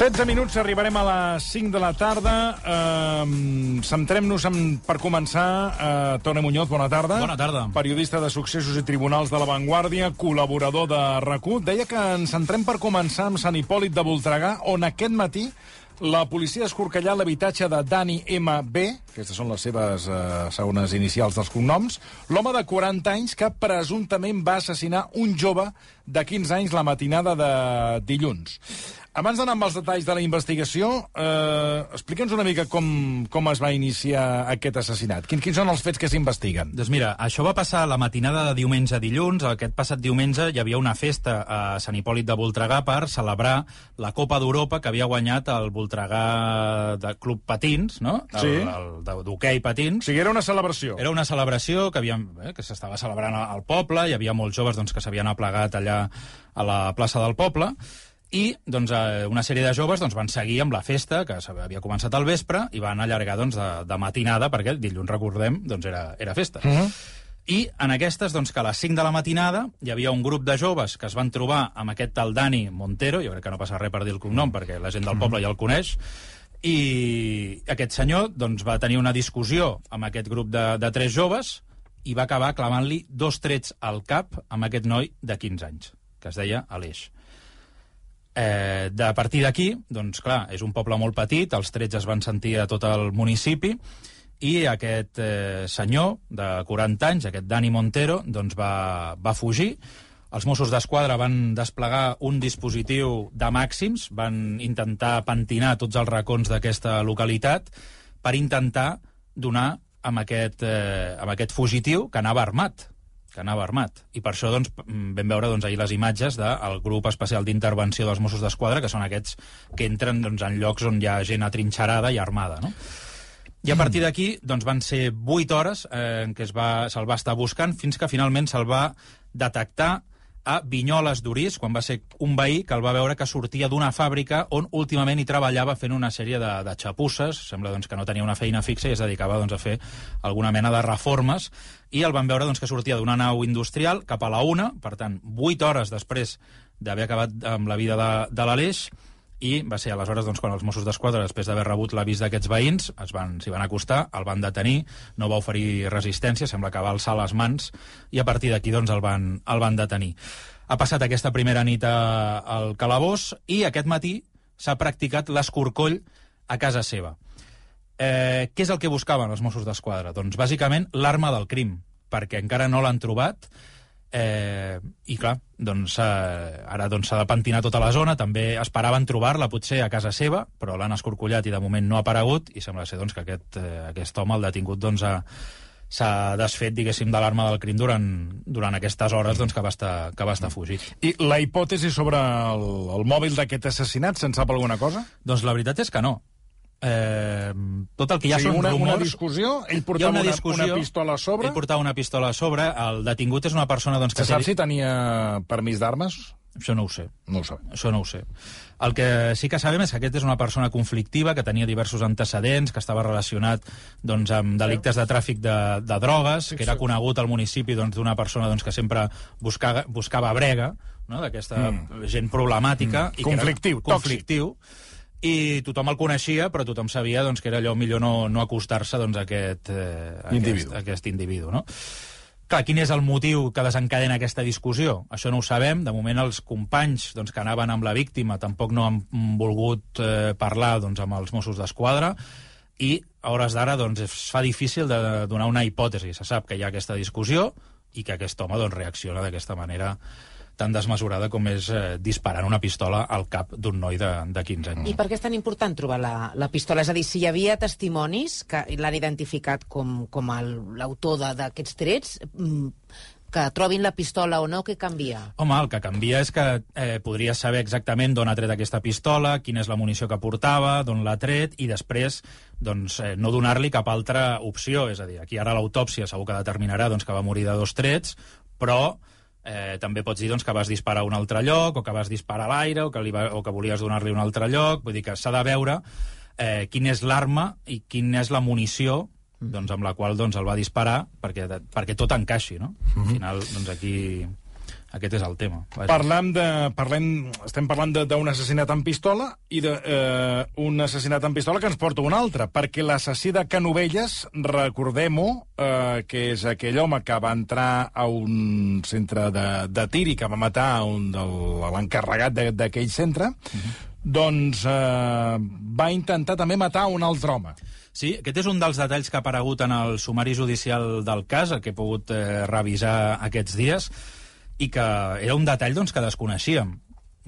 16 minuts, arribarem a les 5 de la tarda. Uh, Centrem-nos en, per començar. Uh, Toni Muñoz, bona tarda. Bona tarda. Periodista de successos i tribunals de La Vanguardia, col·laborador de rac Deia que ens centrem per començar amb Sant Hipòlit de Voltregà, on aquest matí la policia ha escorcollat l'habitatge de Dani M.B., aquestes són les seves eh, segones inicials dels cognoms, l'home de 40 anys que presumptament va assassinar un jove de 15 anys la matinada de dilluns. Abans d'anar amb els detalls de la investigació, eh, explica'ns una mica com, com es va iniciar aquest assassinat. Quins, quins són els fets que s'investiguen? Doncs mira, això va passar la matinada de diumenge a dilluns. Aquest passat diumenge hi havia una festa a Sant Hipòlit de Voltregà per celebrar la Copa d'Europa que havia guanyat el Voltregà de Club Patins, no? El, Sí. el d'hoquei Patins. O sigui, era una celebració. Era una celebració que, havíem, eh, que s'estava celebrant al poble, hi havia molts joves doncs, que s'havien aplegat allà a la plaça del poble, i doncs, eh, una sèrie de joves doncs, van seguir amb la festa, que havia començat al vespre, i van allargar doncs, de, de matinada, perquè dilluns, recordem, doncs, era, era festa. Uh -huh. I en aquestes, doncs, que a les 5 de la matinada hi havia un grup de joves que es van trobar amb aquest tal Dani Montero, jo crec que no passa res per dir el cognom, perquè la gent del poble ja el coneix, i aquest senyor doncs, va tenir una discussió amb aquest grup de, de tres joves i va acabar clavant-li dos trets al cap amb aquest noi de 15 anys, que es deia Aleix. Eh, de partir d'aquí, doncs clar, és un poble molt petit, els trets es van sentir a tot el municipi, i aquest eh, senyor de 40 anys, aquest Dani Montero, doncs va, va fugir. Els Mossos d'Esquadra van desplegar un dispositiu de màxims, van intentar pentinar tots els racons d'aquesta localitat per intentar donar amb aquest, eh, amb aquest fugitiu que anava armat que anava armat. I per això doncs, vam veure doncs, ahir les imatges del grup especial d'intervenció dels Mossos d'Esquadra, que són aquests que entren doncs, en llocs on hi ha gent atrinxerada i armada. No? I a partir d'aquí doncs, van ser 8 hores eh, en què se'l va, se va estar buscant fins que finalment se'l va detectar a Vinyoles d'Urís, quan va ser un veí que el va veure que sortia d'una fàbrica on últimament hi treballava fent una sèrie de, de xapusses, sembla doncs, que no tenia una feina fixa i es dedicava doncs, a fer alguna mena de reformes, i el van veure doncs, que sortia d'una nau industrial cap a la una, per tant, 8 hores després d'haver acabat amb la vida de, de l'Aleix, i va ser aleshores doncs, quan els Mossos d'Esquadra, després d'haver rebut l'avís d'aquests veïns, es van, s'hi van acostar, el van detenir, no va oferir resistència, sembla que va alçar les mans, i a partir d'aquí doncs, el, van, el van detenir. Ha passat aquesta primera nit al calabós i aquest matí s'ha practicat l'escorcoll a casa seva. Eh, què és el que buscaven els Mossos d'Esquadra? Doncs bàsicament l'arma del crim, perquè encara no l'han trobat, Eh, I clar, doncs, eh, ara doncs, s'ha de pentinar tota la zona, també esperaven trobar-la potser a casa seva, però l'han escorcollat i de moment no ha aparegut, i sembla ser doncs, que aquest, eh, aquest home, el detingut, doncs, ha, s'ha desfet, diguéssim, de l'arma del crim durant, durant aquestes hores doncs, que, va estar, que va estar fugit. I la hipòtesi sobre el, el mòbil d'aquest assassinat, se'n sap alguna cosa? Doncs la veritat és que no. Eh, tot el que ja o sigui, són una, rumors... una discussió, ell portava una una, discussió, una pistola a sobre. Ell portava una pistola a sobre, el detingut és una persona doncs, que Se sap si tenia permís d'armes? Això no ho sé. No ho sabem. Això no ho sé. El que sí que sabem és que aquest és una persona conflictiva, que tenia diversos antecedents, que estava relacionat doncs, amb delictes de tràfic de, de drogues, que era conegut al municipi doncs, d'una doncs, persona doncs, que sempre buscava, buscava brega, no? d'aquesta mm. gent problemàtica. Mm. I que Conflictiu, era conflictiu. I tothom el coneixia, però tothom sabia doncs, que era allò millor no, no acostar-se doncs, a aquest, eh, a Individu. aquest, a aquest individu. No? Clar, quin és el motiu que desencadena aquesta discussió? Això no ho sabem. De moment, els companys doncs, que anaven amb la víctima tampoc no han volgut eh, parlar doncs, amb els Mossos d'Esquadra i a hores d'ara doncs, es fa difícil de donar una hipòtesi. Se sap que hi ha aquesta discussió i que aquest home doncs, reacciona d'aquesta manera tan desmesurada com és eh, disparant una pistola al cap d'un noi de, de 15 anys. I per què és tan important trobar la, la pistola? És a dir, si hi havia testimonis que l'han identificat com, com l'autor d'aquests trets, mm, que trobin la pistola o no, què canvia? Home, el que canvia és que eh, podries saber exactament d'on ha tret aquesta pistola, quina és la munició que portava, d'on l'ha tret, i després doncs, eh, no donar-li cap altra opció. És a dir, aquí ara l'autòpsia segur que determinarà doncs, que va morir de dos trets, però eh, també pots dir doncs, que vas disparar a un altre lloc, o que vas disparar a l'aire, o, que li va, o que volies donar-li un altre lloc. Vull dir que s'ha de veure eh, quina és l'arma i quina és la munició doncs, amb la qual doncs, el va disparar perquè, perquè tot encaixi, no? Al final, doncs, aquí Aquest és el tema. Vaja. Parlem de, parlem, estem parlant d'un assassinat amb pistola i d'un eh, un assassinat amb pistola que ens porta un altre, perquè l'assassí de Canovelles, recordem-ho, eh, que és aquell home que va entrar a un centre de, de tir i que va matar un l'encarregat d'aquell centre, doncs eh, va intentar també matar un altre home. Sí, aquest és un dels detalls que ha aparegut en el sumari judicial del cas, el que he pogut eh, revisar aquests dies, i que era un detall doncs, que desconeixíem.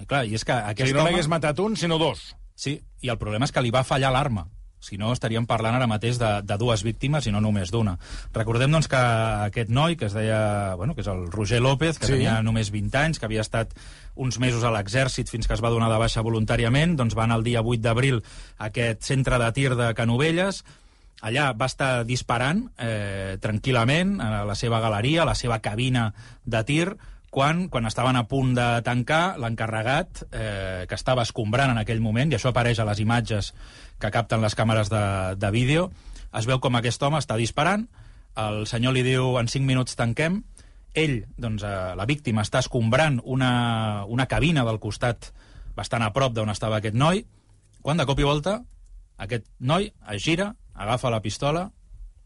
I clar, i és que aquest sigui, no home... n'hagués matat un, sinó dos. Sí, i el problema és que li va fallar l'arma. Si no, estaríem parlant ara mateix de, de dues víctimes i no només d'una. Recordem, doncs, que aquest noi, que es deia... Bueno, que és el Roger López, que sí. tenia només 20 anys, que havia estat uns mesos a l'exèrcit fins que es va donar de baixa voluntàriament, doncs va anar el dia 8 d'abril a aquest centre de tir de Canovelles, allà va estar disparant eh, tranquil·lament a la seva galeria, a la seva cabina de tir, quan, quan estaven a punt de tancar, l'encarregat, eh, que estava escombrant en aquell moment, i això apareix a les imatges que capten les càmeres de, de vídeo, es veu com aquest home està disparant, el senyor li diu en 5 minuts tanquem, ell, doncs, eh, la víctima, està escombrant una, una cabina del costat bastant a prop d'on estava aquest noi, quan de cop i volta aquest noi es gira, agafa la pistola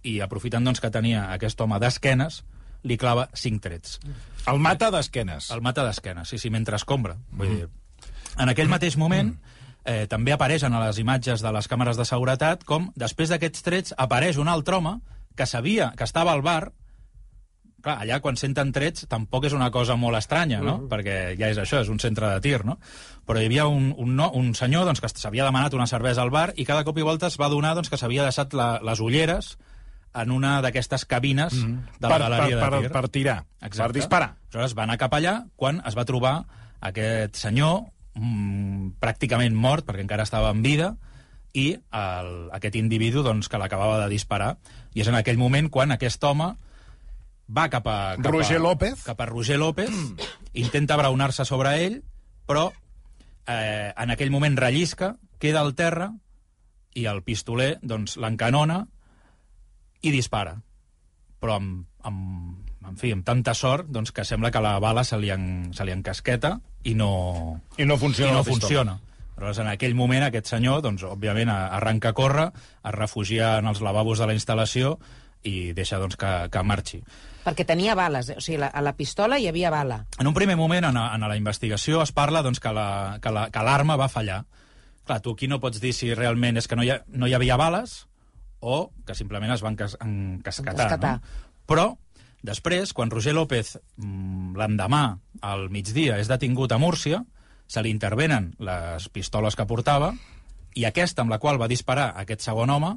i, aprofitant doncs, que tenia aquest home d'esquenes, li clava cinc trets. El mata d'esquenes. El mata d'esquenes, sí, sí, mentre escombra. Vull dir, en aquell mateix moment, eh, també apareixen a les imatges de les càmeres de seguretat com, després d'aquests trets, apareix un altre home que sabia que estava al bar clar, allà quan senten trets tampoc és una cosa molt estranya, no? Perquè ja és això, és un centre de tir, no? Però hi havia un, un, no, un senyor doncs, que s'havia demanat una cervesa al bar i cada cop i volta es va donar doncs, que s'havia deixat la, les ulleres en una d'aquestes cabines de la per, galeria per, de tir. per, per tirar, per disparar. Aleshores va anar cap allà quan es va trobar aquest senyor mm, pràcticament mort, perquè encara estava en vida, i el, aquest individu doncs, que l'acabava de disparar. I és en aquell moment quan aquest home va cap a... Cap Roger a, López. Cap a Roger López, intenta braonar-se sobre ell, però eh, en aquell moment rellisca, queda al terra, i el pistoler doncs, l'encanona i dispara. Però amb, amb, en fi, amb tanta sort doncs, que sembla que la bala se li, en, se li encasqueta i no, I no funciona i no funciona. Aleshores, en aquell moment, aquest senyor, doncs, òbviament, arranca a córrer, es refugia en els lavabos de la instal·lació i deixa doncs, que, que marxi. Perquè tenia bales, eh? o sigui, la, a la pistola hi havia bala. En un primer moment, en, a- en la investigació, es parla doncs, que la- que la- que l'arma va fallar. Clar, tu aquí no pots dir si realment és que no hi, ha, no hi havia bales o que simplement es van cas, encasquetar. Encasquetar. No? Però, després, quan Roger López, mm, l'endemà, al migdia, és detingut a Múrcia, se li intervenen les pistoles que portava i aquesta amb la qual va disparar aquest segon home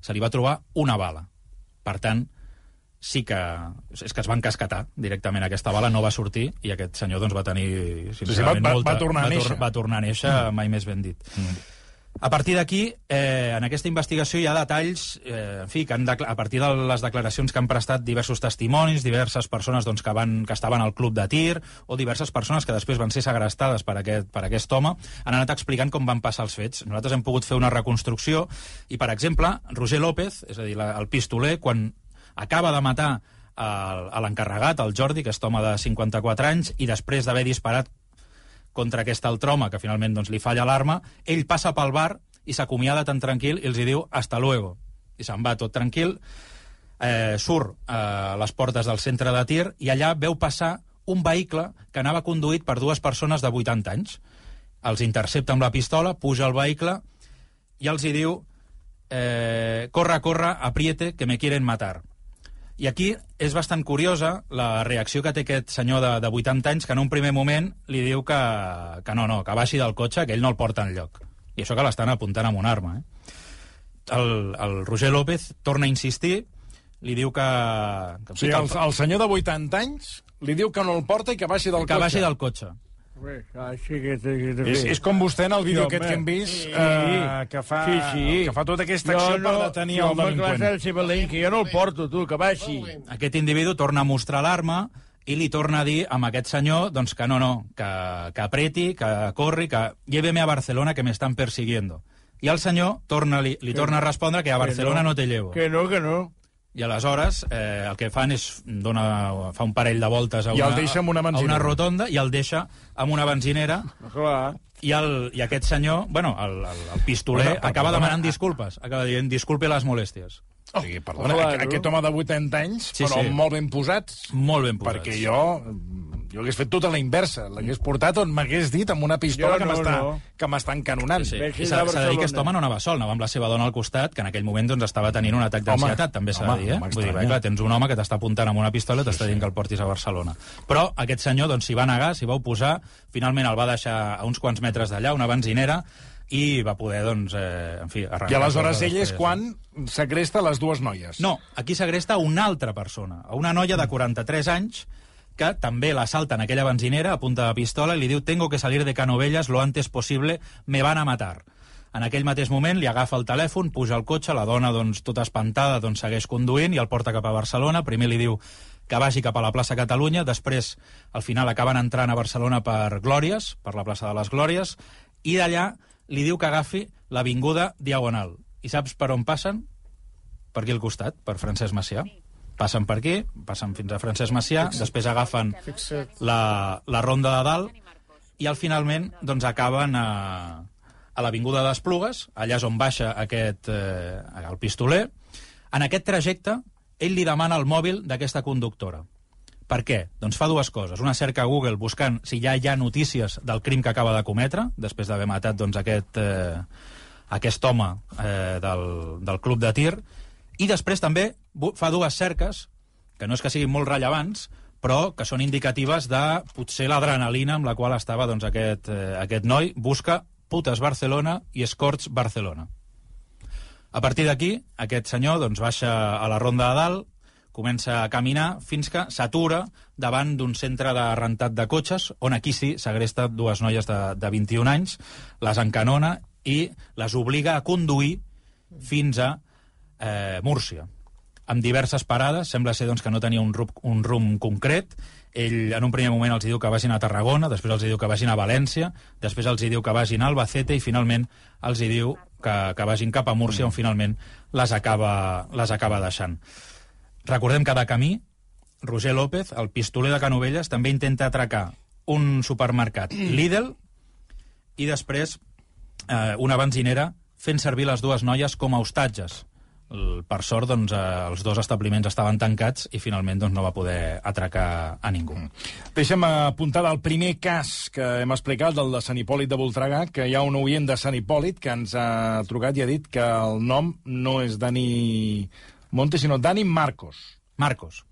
se li va trobar una bala. Per tant, sí que... És que es va encasquetar directament aquesta bala, no va sortir, i aquest senyor doncs, va tenir, sincerament, va- va- molta... va tornar a va, néixer. va tornar a néixer, mm. mai més ben dit. Mm. A partir d'aquí, eh, en aquesta investigació hi ha detalls, eh, en fi, que han decla- a partir de les declaracions que han prestat diversos testimonis, diverses persones doncs, que, van, que estaven al club de tir, o diverses persones que després van ser segrestades per aquest, per aquest home, han anat explicant com van passar els fets. Nosaltres hem pogut fer una reconstrucció, i, per exemple, Roger López, és a dir, la, el pistoler, quan acaba de matar a l'encarregat, el Jordi, que és home de 54 anys, i després d'haver disparat contra aquest altre home, que finalment doncs, li falla l'arma, ell passa pel bar i s'acomiada tan tranquil i els hi diu hasta luego. I se'n va tot tranquil, eh, surt a les portes del centre de tir i allà veu passar un vehicle que anava conduït per dues persones de 80 anys. Els intercepta amb la pistola, puja al vehicle i els hi diu eh, corre, corre, apriete, que me quieren matar. I aquí és bastant curiosa la reacció que té aquest senyor de, de 80 anys, que en un primer moment li diu que, que no, no, que baixi del cotxe, que ell no el porta enlloc. I això que l'estan apuntant amb una arma. Eh? El, el Roger López torna a insistir, li diu que... que, sigui, el, el senyor de 80 anys li diu que no el porta i que baixi del que cotxe. baixi del cotxe. Que que És, és com vostè en el vídeo Sí, aquest home. que hem vist, Sí. eh, que, fa, Sí, sí. que fa tota aquesta acció per detenir el delinqüent. que jo no el porto, tu, que baixi. Aquest individu torna a mostrar l'arma i li torna a dir amb aquest senyor doncs, que no, no, que, que apreti, que corri, que lléveme a Barcelona que me están persiguiendo. I el senyor torna, li, li torna a respondre que a Barcelona no, te llevo. Que no, que no. I aleshores eh, el que fan és dona, fa un parell de voltes a I una, el deixa amb una a una rotonda i el deixa amb una benzinera Clar. i, el, i aquest senyor, bueno, el, el, el pistoler, Bueno, però acaba perdona, demanant disculpes. Acaba dient, disculpe les molèsties. O sigui, perdona, Clar, aqu- aquest home de 80 anys, Sí, però sí. molt ben posats, Molt ben posats. perquè jo, jo hagués fet tota la inversa. L'hagués portat on m'hagués dit amb una pistola Jo que no, m'està no. que m'està encanonant. Sí, sí. I s'ha de dir que aquest home no anava sol, anava amb la seva dona al costat, que en aquell moment doncs, estava tenint un atac d'ansietat, també s'ha de dir. Eh? Vull dir, estranya. clar, tens un home que t'està apuntant amb una pistola i t'està dient que el portis a Barcelona. Però aquest senyor doncs, s'hi va negar, s'hi va oposar, finalment el va deixar a uns quants metres d'allà, una benzinera, i va poder, doncs, eh, en fi. I aleshores ell és quan segresta les dues noies. No, aquí segresta una altra persona, a una noia de 43 anys, que també l'assalta en aquella benzinera a punta de pistola i li diu «Tengo que salir de Canovelles lo antes posible, me van a matar». En aquell mateix moment li agafa el telèfon, puja al cotxe, la dona, doncs, tota espantada, doncs, segueix conduint i el porta cap a Barcelona. Primer li diu que vagi cap a la plaça Catalunya, després, al final, acaben entrant a Barcelona per Glòries, per la plaça de les Glòries, i d'allà li diu que agafi l'avinguda Diagonal. I saps per on passen? per aquí al costat, per Francesc Macià. Passen per aquí, passen fins a Francesc Macià, després agafen la, la ronda de dalt i al finalment doncs, acaben a, a l'Avinguda d'Esplugues, allà és on baixa aquest, eh, el pistoler. En aquest trajecte, ell li demana el mòbil d'aquesta conductora. Per què? Doncs fa dues coses. Una cerca a Google buscant si ja hi ha notícies del crim que acaba de cometre, després d'haver matat doncs, aquest, eh, aquest home eh, del, del club de tir, i després també fa dues cerques, que no és que siguin molt rellevants, però que són indicatives de potser l'adrenalina amb la qual estava doncs, aquest, eh, aquest noi. Busca putes Barcelona i escorts Barcelona. A partir d'aquí, aquest senyor doncs, baixa a la ronda de dalt, comença a caminar fins que s'atura davant d'un centre de rentat de cotxes, on aquí sí segresta dues noies de, de 21 anys, les encanona i les obliga a conduir fins a eh, Múrcia amb diverses parades, sembla ser doncs, que no tenia un, rumb, un rumb concret, ell en un primer moment els diu que vagin a Tarragona, després els diu que vagin a València, després els diu que vagin a Albacete i finalment els diu que, que vagin cap a Múrcia on finalment les acaba, les acaba deixant. Recordem que de camí, Roger López, el pistoler de Canovelles, també intenta atracar un supermercat Lidl i després eh, una benzinera fent servir les dues noies com a hostatges. El, per sort, doncs, eh, els dos establiments estaven tancats i finalment doncs, no va poder atracar a ningú. Deixa'm apuntar del primer cas que hem explicat, del de Sant Hipòlit de Voltregà, que hi ha un oient de Sant Hipòlit que ens ha trucat i ha dit que el nom no és Dani Monte, sinó Dani Marcos. Marcos.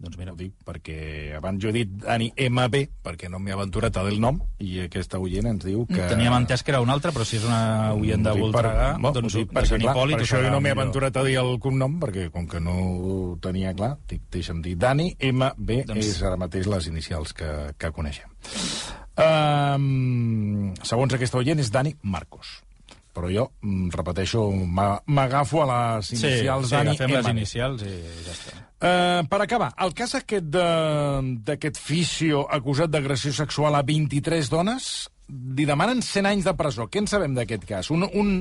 Doncs mira, Ho dic perquè abans jo he dit Dani MB, perquè no m'he aventurat a dir el nom, i aquesta oient ens diu que... teníem entès que era un altre, però si és una oient de Voltregà, per, doncs ho dic de perquè, clar, Hipòlit... per això jo no m'he aventurat a dir el cognom, perquè com que no ho tenia clar, dic, deixa'm dir Dani MB, Doncs- és ara mateix les inicials que, que coneixem. Um, segons aquesta oient és Dani Marcos. Però jo, mm, repeteixo, m'a- m'agafo a les Sí, inicials sí, Dani agafem les inicials i ja està. Uh, per acabar, el cas aquest d'aquest fisio acusat d'agressió sexual a 23 dones, li demanen 100 anys de presó. Què en sabem d'aquest cas? Un, un...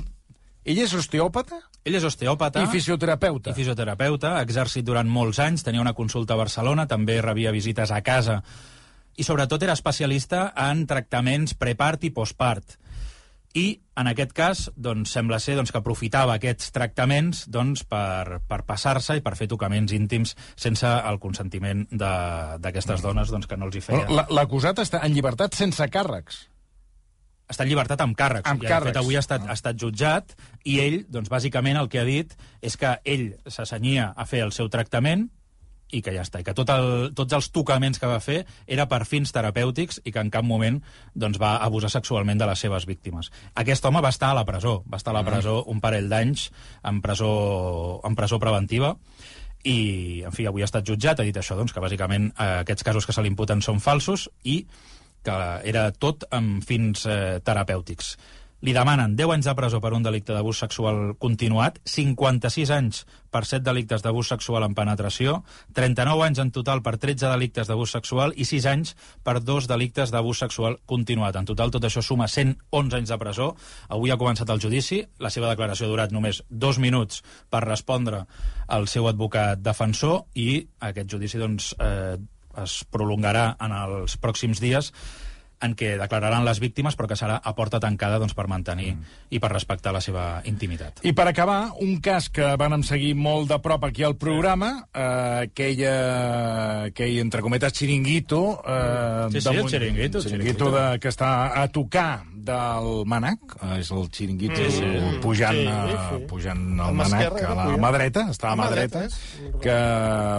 Ell és osteòpata Ell és osteòpata. i fisioterapeuta. i fisioterapeuta, ha exercit durant molts anys, tenia una consulta a Barcelona, també rebia visites a casa, i sobretot era especialista en tractaments prepart i postpart. I, en aquest cas, doncs, sembla ser doncs, que aprofitava aquests tractaments doncs, per, per passar-se i per fer tocaments íntims sense el consentiment d'aquestes dones doncs, que no els hi la- L'acusat està en llibertat sense càrrecs. està en llibertat amb càrrecs. Amb I, de fet, càrrecs. avui ha estat, ha estat jutjat i ell, doncs, bàsicament, el que ha dit és que ell s'assenyia a fer el seu tractament i que ja està, i que tot el, tots els tocaments que va fer era per fins terapèutics i que en cap moment doncs, va abusar sexualment de les seves víctimes. Aquest home va estar a la presó, va estar a la presó un parell d'anys en presó, en presó preventiva, i, en fi, avui ha estat jutjat, ha dit això, doncs, que bàsicament eh, aquests casos que se li imputen són falsos i que era tot amb fins eh, terapèutics. Li demanen 10 anys de presó per un delicte d'abús sexual continuat, 56 anys per 7 delictes d'abús sexual en penetració, 39 anys en total per 13 delictes d'abús sexual i 6 anys per dos delictes d'abús sexual continuat. En total, tot això suma 111 anys de presó. Avui ha començat el judici. La seva declaració ha durat només dos minuts per respondre al seu advocat defensor i aquest judici doncs, eh, es prolongarà en els pròxims dies en què declararan les víctimes, però que serà a porta tancada doncs, per mantenir mm. i per respectar la seva intimitat. I per acabar, un cas que vam seguir molt de prop aquí al programa, eh, aquella, aquell, entre cometes, xiringuito... Eh, Sí, sí, de el xiringuito, xiringuito de, que està a tocar del Manac, eh, és el xiringuito Sí, sí. pujant, Sí, eh, sí. pujant mà Manac, a la mà dreta, està a mà mà dreta, que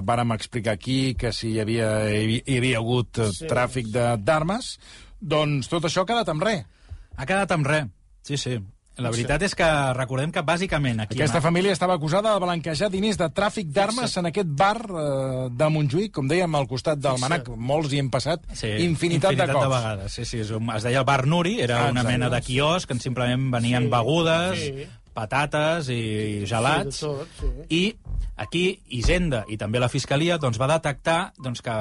vàrem explicar aquí que si hi havia, hi havia hagut sí. tràfic de- d'armes, doncs tot això ha quedat amb res. Ha quedat amb res, sí, sí. La veritat és que recordem que bàsicament aquí... Aquesta a- família estava acusada de blanquejar diners de tràfic d'armes en aquest bar eh, de Montjuïc, com dèiem, al costat del Manac. Molts hi hem passat Sí, infinitat, de cops. vegades. Sí, sí, és un, es deia Bar Nuri, era Ah, una mena de quiosc en simplement venien Sí, begudes, sí. patates i, i gelats. Sí, de tot, sí. I aquí Hisenda i també la Fiscalia doncs, va detectar doncs, que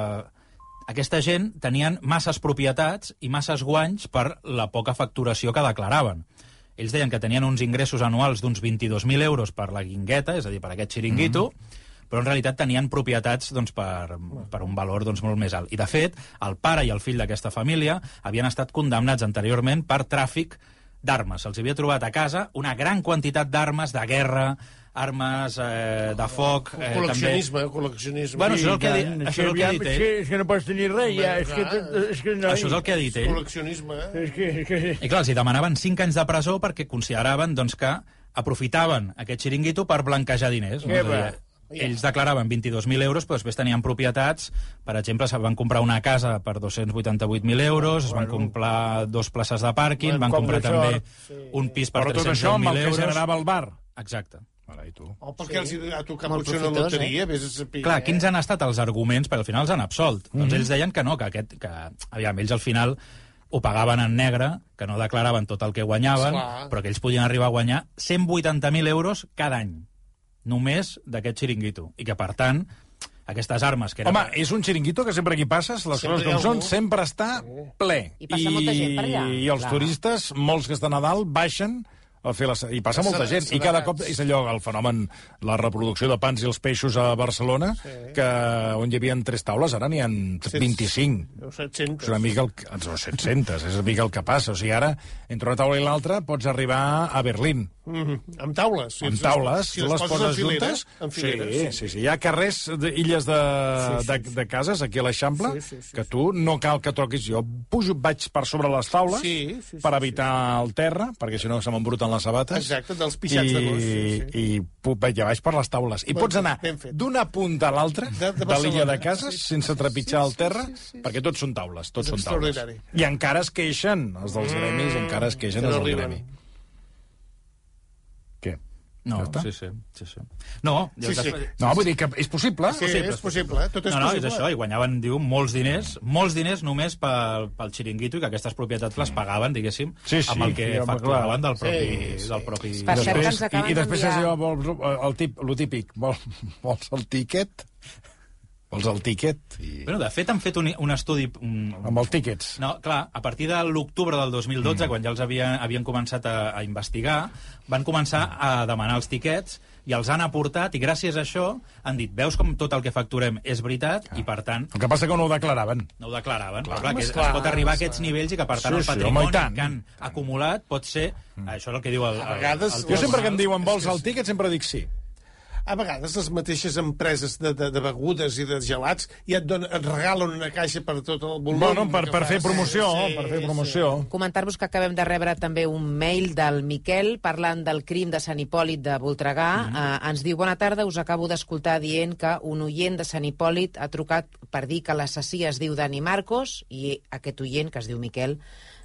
aquesta gent tenien masses propietats i masses guanys per la poca facturació que declaraven. Ells deien que tenien uns ingressos anuals d'uns 22.000 euros per la guingueta, és a dir, per aquest xiringuito, mm. però en realitat tenien propietats doncs, per, per un valor doncs, molt més alt. I, de fet, el pare i el fill d'aquesta família havien estat condemnats anteriorment per tràfic d'armes. Se'ls havia trobat a casa una gran quantitat d'armes de guerra, armes eh, de foc... Eh, Col·leccionisme, col·leccionisme. Bueno, això és el que, ha dit, això és el que ha dit ell. que, és que no pots tenir res, ja. És que, és que no... Això és el que ha dit ell. Col·leccionisme, eh? És que, és que... I clar, els hi demanaven 5 anys de presó perquè consideraven doncs, que aprofitaven aquest xiringuito per blanquejar diners. Què dir, va? ells declaraven 22.000 euros, però després tenien propietats. Per exemple, se van comprar una casa per 288.000 euros, es van comprar dos places de pàrquing, Bueno, van com comprar també sort, un pis per Però tot això amb el 310.000 que euros. generava el bar. Exacte. Ara, i tu? O perquè els hi ha tocat Molt potser una profitós, loteria, vés a saber. Clar, eh? quins han estat els arguments? Perquè al final els han absolt. Mm -hmm. Doncs ells deien que no, que, aquest, que aviam, ells al final ho pagaven en negre, que no declaraven tot el que guanyaven, Esclar. però que ells podien arribar a guanyar 180.000 euros cada any, només d'aquest xiringuito. I que, per tant, aquestes armes que eren... Home, és un xiringuito que sempre que hi passes, les Sempre coses com són, sempre està ple. I passa molta gent per allà. I els Clar. turistes, molts que estan a dalt, baixen a fer la... I passa molta gent. I cada cop és allò, el fenomen, la reproducció de pans i els peixos a Barcelona, que on hi havia tres taules, ara n'hi ha 25. O 700. És una mica el, o 700, és una mica el que passa. O sigui, ara, entre una taula i l'altra, pots arribar a Berlín. Mhm. Amb taules. Si amb les- taules, si les poses filera, juntes. En fileres. sí, sí, sí. Hi ha carrers, de, illes de, Sí, sí, de, de cases, aquí a l'Eixample, Sí, sí, sí, que tu no cal que toquis. Jo pujo, vaig per sobre les taules Sí, sí, sí, per sí. evitar el terra, perquè si no se les sabates. Exacte, dels pixats I, de gos. Sí, sí. I puc, vaig a baix per les taules. I Ben pots anar d'una punta a l'altra De- de, de de l'illa de cases Sí, sense trepitjar sí, el terra, sí, sí, sí. perquè tots són taules, tots És són taules. I encara es queixen, els dels gremis, encara es queixen els del gremi. No, Ja sí, sí, sí, sí. No, Sí, sí. No, vull dir que és possible. Sí, possible, és possible, tot és no, no, és possible. això, i guanyaven, diu, molts diners, molts diners només pel, pel xiringuito i que aquestes propietats les pagaven, diguéssim, Sí, sí, amb el que sí, facturaven del propi... Sí, sí. Del propi... Per Després, i, I després és allò, vols, el, tip, lo típic, vol, vols el tíquet? Vols el tíquet? I... Bueno, de fet, han fet un, un estudi... Un, Amb els tíquets. No, clar, a partir de l'octubre del 2012, mm. quan ja els havien, havien començat a, a investigar, van començar a demanar els tiquets i els han aportat, i gràcies a això han dit, veus com tot el que facturem és veritat, i per tant, El que passa que no ho declaraven. no ho declaraven. Clar, Home, clar, que es esclar, pot arribar a aquests nivells i que, per tant, Sí, el sí, home, patrimoni i tant. que han acumulat pot ser... Això és el que diu el... A vegades- el, el, Jo sempre que em diuen, vols el tíquet, sempre dic sí. A vegades les mateixes empreses de, de, de begudes i de gelats ja et, donen, et regalen una caixa per tot el volum. Bueno, per, per fer promoció, Sí, per fer sí. promoció. Comentar-vos que acabem de rebre també un mail del Miquel parlant del crim de Sant Hipòlit de Voltregà. Mm -hmm. uh, ens diu, bona tarda, us acabo d'escoltar dient que un oient de Sant Hipòlit ha trucat per dir que l'assassí es diu Dani Marcos i aquest oient, que es diu Miquel,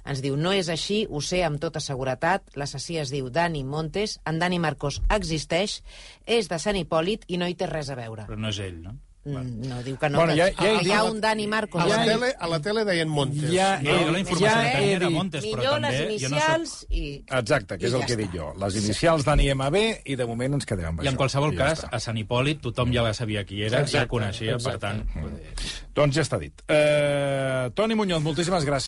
ens diu, no és així, ho sé amb tota seguretat, l'assassí es diu Dani Montes, en Dani Marcos existeix, és de Sant Hipòlit i no hi té res a veure. Però no és ell, no? Mm, No diu que no, Bueno, ja- ja que hi ha un Dani Marcos. A la, Ja tele, a la tele deien Montes. Ja No, jo la informació ja que tenia era Montes, però Millor també... les jo no inicials soc... i... Exacte, que és I el ja que he dit jo. Les inicials d'Ani MB i de moment ens quedem amb I en això. qualsevol I ja cas, està. a Sant Hipòlit tothom ja sabia qui era, ja Exacte, el coneixia, per exacte. tant... Doncs ja està dit. Eh, Toni Muñoz, moltíssimes gràcies.